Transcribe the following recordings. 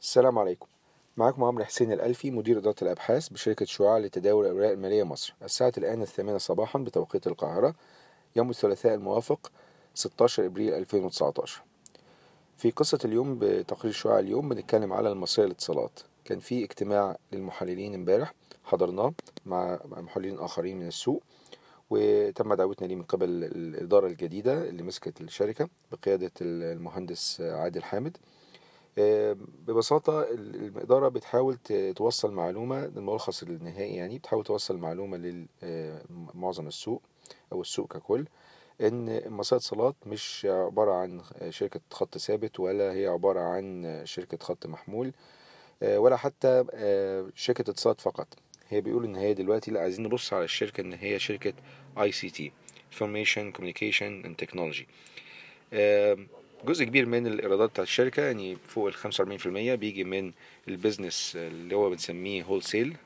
السلام عليكم. معكم عمرو حسين الألفي مدير إدارة الأبحاث بشركة شعاع لتداول الأوراق المالية مصر. الساعة الآن الثامنة صباحا بتوقيت القاهرة يوم الثلاثاء الموافق 16 إبريل 2019 في قصة اليوم بتقرير شعاع اليوم بنتكلم على المصرية للاتصالات. كان في اجتماع للمحللين امبارح حضرناه مع محللين آخرين من السوق. وتم دعوتنا ليه من قبل الإدارة الجديدة اللي مسكت الشركة بقيادة المهندس عادل حامد. ببساطة الإدارة بتحاول توصل معلومة الملخص النهائي يعني بتحاول توصل معلومة لمعظم السوق أو السوق ككل إن مصرية اتصالات مش عبارة عن شركة خط ثابت ولا هي عبارة عن شركة خط محمول ولا حتى شركة اتصالات فقط. هي بيقول إن هي دلوقتي لا عايزين نبص على الشركة إن هي شركة ICT Information Communication and Technology. جزء كبير من الإيرادات بتاعت الشركة يعني فوق ال 45% بيجي من ال business اللي هو بنسميه wholesale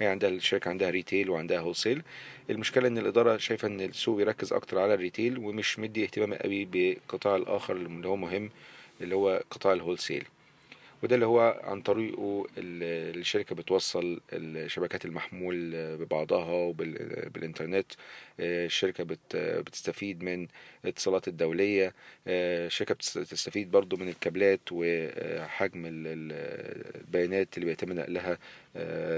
هي عندها الشركة عندها retail وعندها wholesale المشكلة إن الإدارة شايفة إن السوق بيركز أكتر على ال retail ومش مدي اهتمام قوي بالقطاع الآخر اللي هو مهم اللي هو قطاع ال wholesale وده اللي هو عن طريقه الشركة بتوصل شبكات المحمول ببعضها وبالإنترنت الشركة بتستفيد من الاتصالات الدولية. الشركة بتستفيد برضو من الكابلات وحجم البيانات اللي بيتم نقلها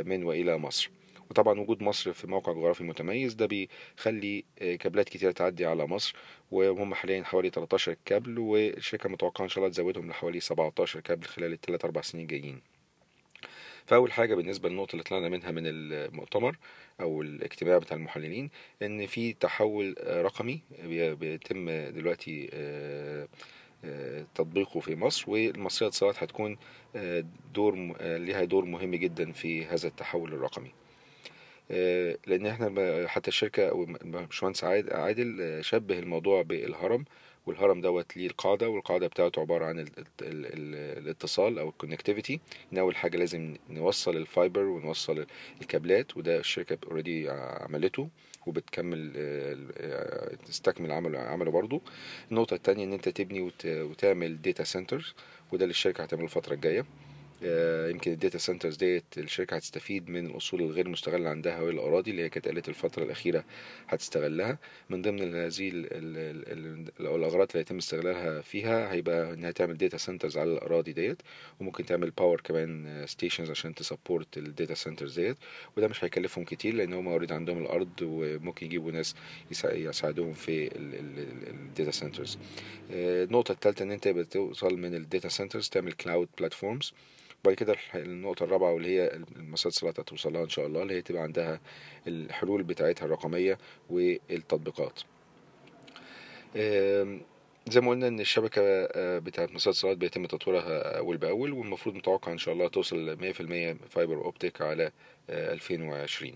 من وإلى مصر. وطبعا وجود مصر في موقع جغرافي متميز ده بيخلي كابلات كتيرة تعدي على مصر وهم حاليا حوالي 13 كابل والشركة متوقعة إن شاء الله تزودهم لحوالي 17 كابل خلال الثلاث أربع سنين جايين فأول حاجة بالنسبة للنقطة اللي طلعنا منها من المؤتمر أو الاجتماع بتاع المحللين إن في تحول رقمي بيتم دلوقتي تطبيقه في مصر والمصرية اتصالات هتكون دور ليها دور مهم جدا في هذا التحول الرقمي. لأن إحنا حتى الشركة أو باشمهندس عادل شبه الموضوع بالهرم والهرم دوت ليه القاعدة والقاعدة بتاعته عبارة عن ال ال ال الاتصال أو الكونكتيفيتي إن أول حاجة لازم نوصل ال fiber ونوصل الكابلات وده الشركة already عملته وبتكمل تستكمل عمله عمله برضه. النقطة الثانية إن أنت تبني وتعمل data center وده اللي الشركة هتعمله الفترة الجاية. يمكن ال data centers ديت الشركة هتستفيد من الأصول الغير مستغلة عندها وهي الأراضي اللي هي كانت قالت الفترة الأخيرة هتستغلها. من ضمن هذه الأغراض اللي هيتم استغلالها فيها هيبقى إنها تعمل data centers على الأراضي ديت وممكن تعمل power كمان stations عشان ت support ال data centers ديت. وده مش هيكلفهم كتير لأن هم already عندهم الأرض وممكن يجيبوا ناس يساعدوهم في ال data centers النقطة الثالثة إن أنت بتوصل من ال data centers تعمل cloud platforms وبعد كده النقطة الرابعة واللي هي المصرية الاتصالات هتوصل لها إن شاء الله اللي هي تبقى عندها الحلول بتاعتها الرقمية والتطبيقات. زي ما قلنا إن الشبكة بتاعت مصرية الاتصالات بيتم تطويرها أول بأول والمفروض متوقع إن شاء الله توصل 100% fiber optic على 2020.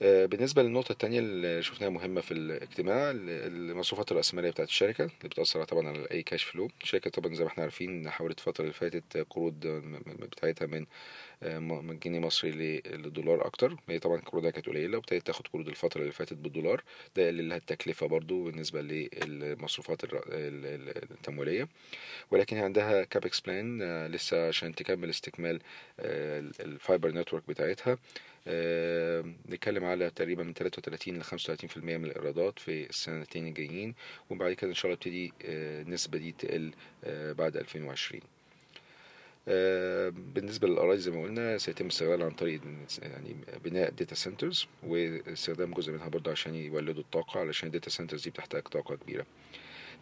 بالنسبة للنقطة التانية اللي شفناها مهمة في الاجتماع المصروفات الرأسمالية بتاعت الشركة اللي بتأثر طبعا على أي cash flow الشركة طبعا زي ما إحنا عارفين حولت الفترة اللي فاتت قروض بتاعتها من من جنيه مصري للدولار أكتر. هي طبعا قروضها كانت قليلة وابتدت تاخد قروض الفترة اللي فاتت بالدولار. ده يقلل لها التكلفة برضو بالنسبة للمصروفات التمويلية. ولكن هي عندها CapEx plan لسه عشان تكمل استكمال ال fiber network بتاعتها. نتكلم على تقريبا من 33 ل 35% من الإيرادات في السنتين الجايين وبعد كده إن شاء الله تبتدي أه النسبة دي تقل أه بعد 2020 بالنسبة للأراضي زي ما قلنا سيتم استغلالها عن طريق يعني بناء data centers واستخدام جزء منها برضه عشان يولدوا الطاقة علشان ال data centers دي بتحتاج طاقة كبيرة.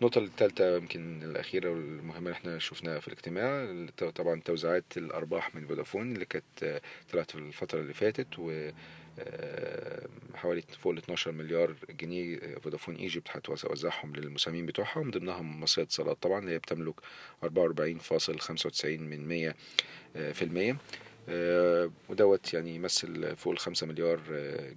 النقطة الثالثة يمكن الأخيرة والمهمة اللي إحنا شفناها في الاجتماع طبعا توزيعات الأرباح من فودافون اللي كانت طلعت في الفترة اللي فاتت و حوالي فوق ال 12 مليار جنيه فودافون إيجيبت هتوزعهم للمساهمين بتوعها ومن ضمنهم مصرية اتصالات طبعا اللي هي بتملك 44.95% من 100 في المية. ودوت يعني يمثل فوق الخمسة مليار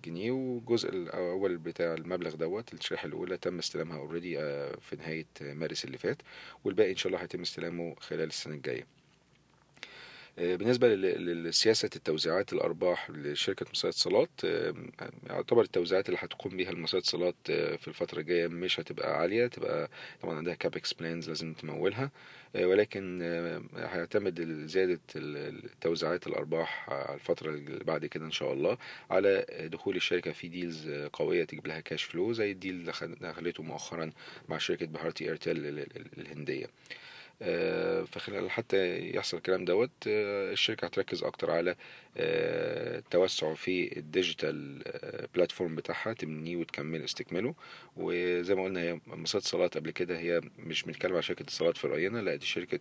جنيه والجزء الأول بتاع المبلغ دوت الشريحة الأولى تم استلامها already في نهاية مارس اللي فات والباقي إن شاء الله هيتم استلامه خلال السنة الجاية. بالنسبة لسياسة التوزيعات الأرباح لشركة مصرية اتصالات يعتبر التوزيعات اللي هتقوم بيها المصرية اتصالات في الفترة الجاية مش هتبقى عالية تبقى طبعا عندها CapEx plans لازم تمولها ولكن هيعتمد زيادة توزيعات الأرباح الفترة اللي بعد كده إن شاء الله على دخول الشركة في deals قوية تجيب لها cash flow زي ال deal اللي دخلته مؤخرا مع شركة بهارتي ايرتيل الهندية. آه، فخلال حتى يحصل الكلام دوت آه، الشركة هتركز أكتر على التوسع آه، في ال digital platform بتاعها تبنيه وتكمل استكماله وزي ما قلنا هي مصرية اتصالات قبل كده هي مش بنتكلم على شركة اتصالات في رأينا لا دي شركة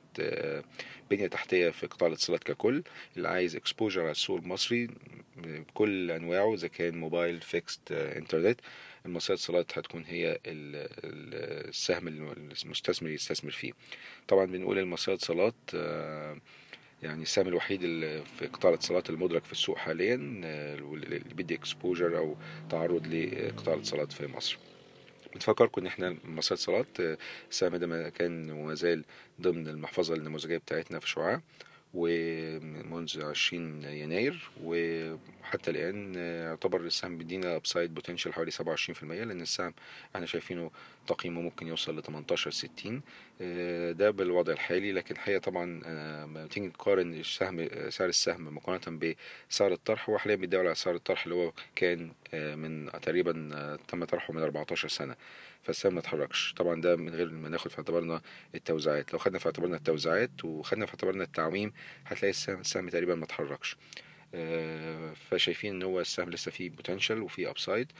بنية تحتية في قطاع الاتصالات ككل اللي عايز exposure على السوق المصري بكل أنواعه إذا كان موبايل fixed انترنت المصرية اتصالات هتكون هي السهم المستثمر يستثمر فيه. طبعا بنقول المصرية اتصالات آه، يعني السهم الوحيد في قطاع الاتصالات المدرج في السوق حاليا آه، اللي بيدي exposure أو تعرض لقطاع الاتصالات في مصر. بنفكركم إن إحنا مصرية اتصالات آه، السهم ده كان وما زال ضمن المحفظة النموذجية بتاعتنا في شعاع. ومنذ 20 يناير وحتى الآن يعتبر السهم بيدينا upside potential حوالي 27% لأن السهم إحنا شايفينه تقييمه ممكن يوصل ل 18 60 ده بالوضع الحالي لكن الحقيقة طبعا لما تيجي نقارن السهم سعر السهم مقارنة بسعر الطرح هو حاليا بيدور على سعر الطرح اللي هو كان من تقريبا تم طرحه من 14 سنة. فالسهم ما اتحركش. طبعا ده من غير ما ناخد في اعتبارنا التوزيعات. لو خدنا في اعتبارنا التوزيعات وخدنا في اعتبارنا التعويم هتلاقي السهم, تقريبا ما اتحركش. آه، فشايفين إن هو السهم لسه فيه potential وفيه upside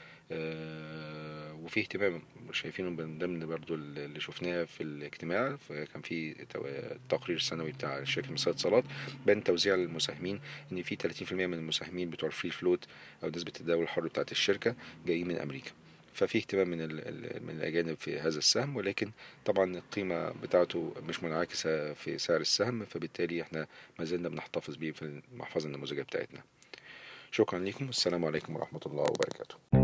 وفيه اهتمام شايفينه من ضمن برضو اللي شفناه في الاجتماع كان في التقرير السنوي بتاع شركة مصرية اتصالات بان توزيع المساهمين إن في 30% من المساهمين بتوع الفري فلوت أو نسبة التداول الحر بتاعت الشركة جايين من أمريكا. ففي اهتمام من من الأجانب في هذا السهم ولكن طبعا القيمة بتاعته مش منعكسة في سعر السهم فبالتالي إحنا ما زلنا بنحتفظ بيه في المحفظة النموذجية بتاعتنا. شكرا لكم. والسلام عليكم ورحمة الله وبركاته.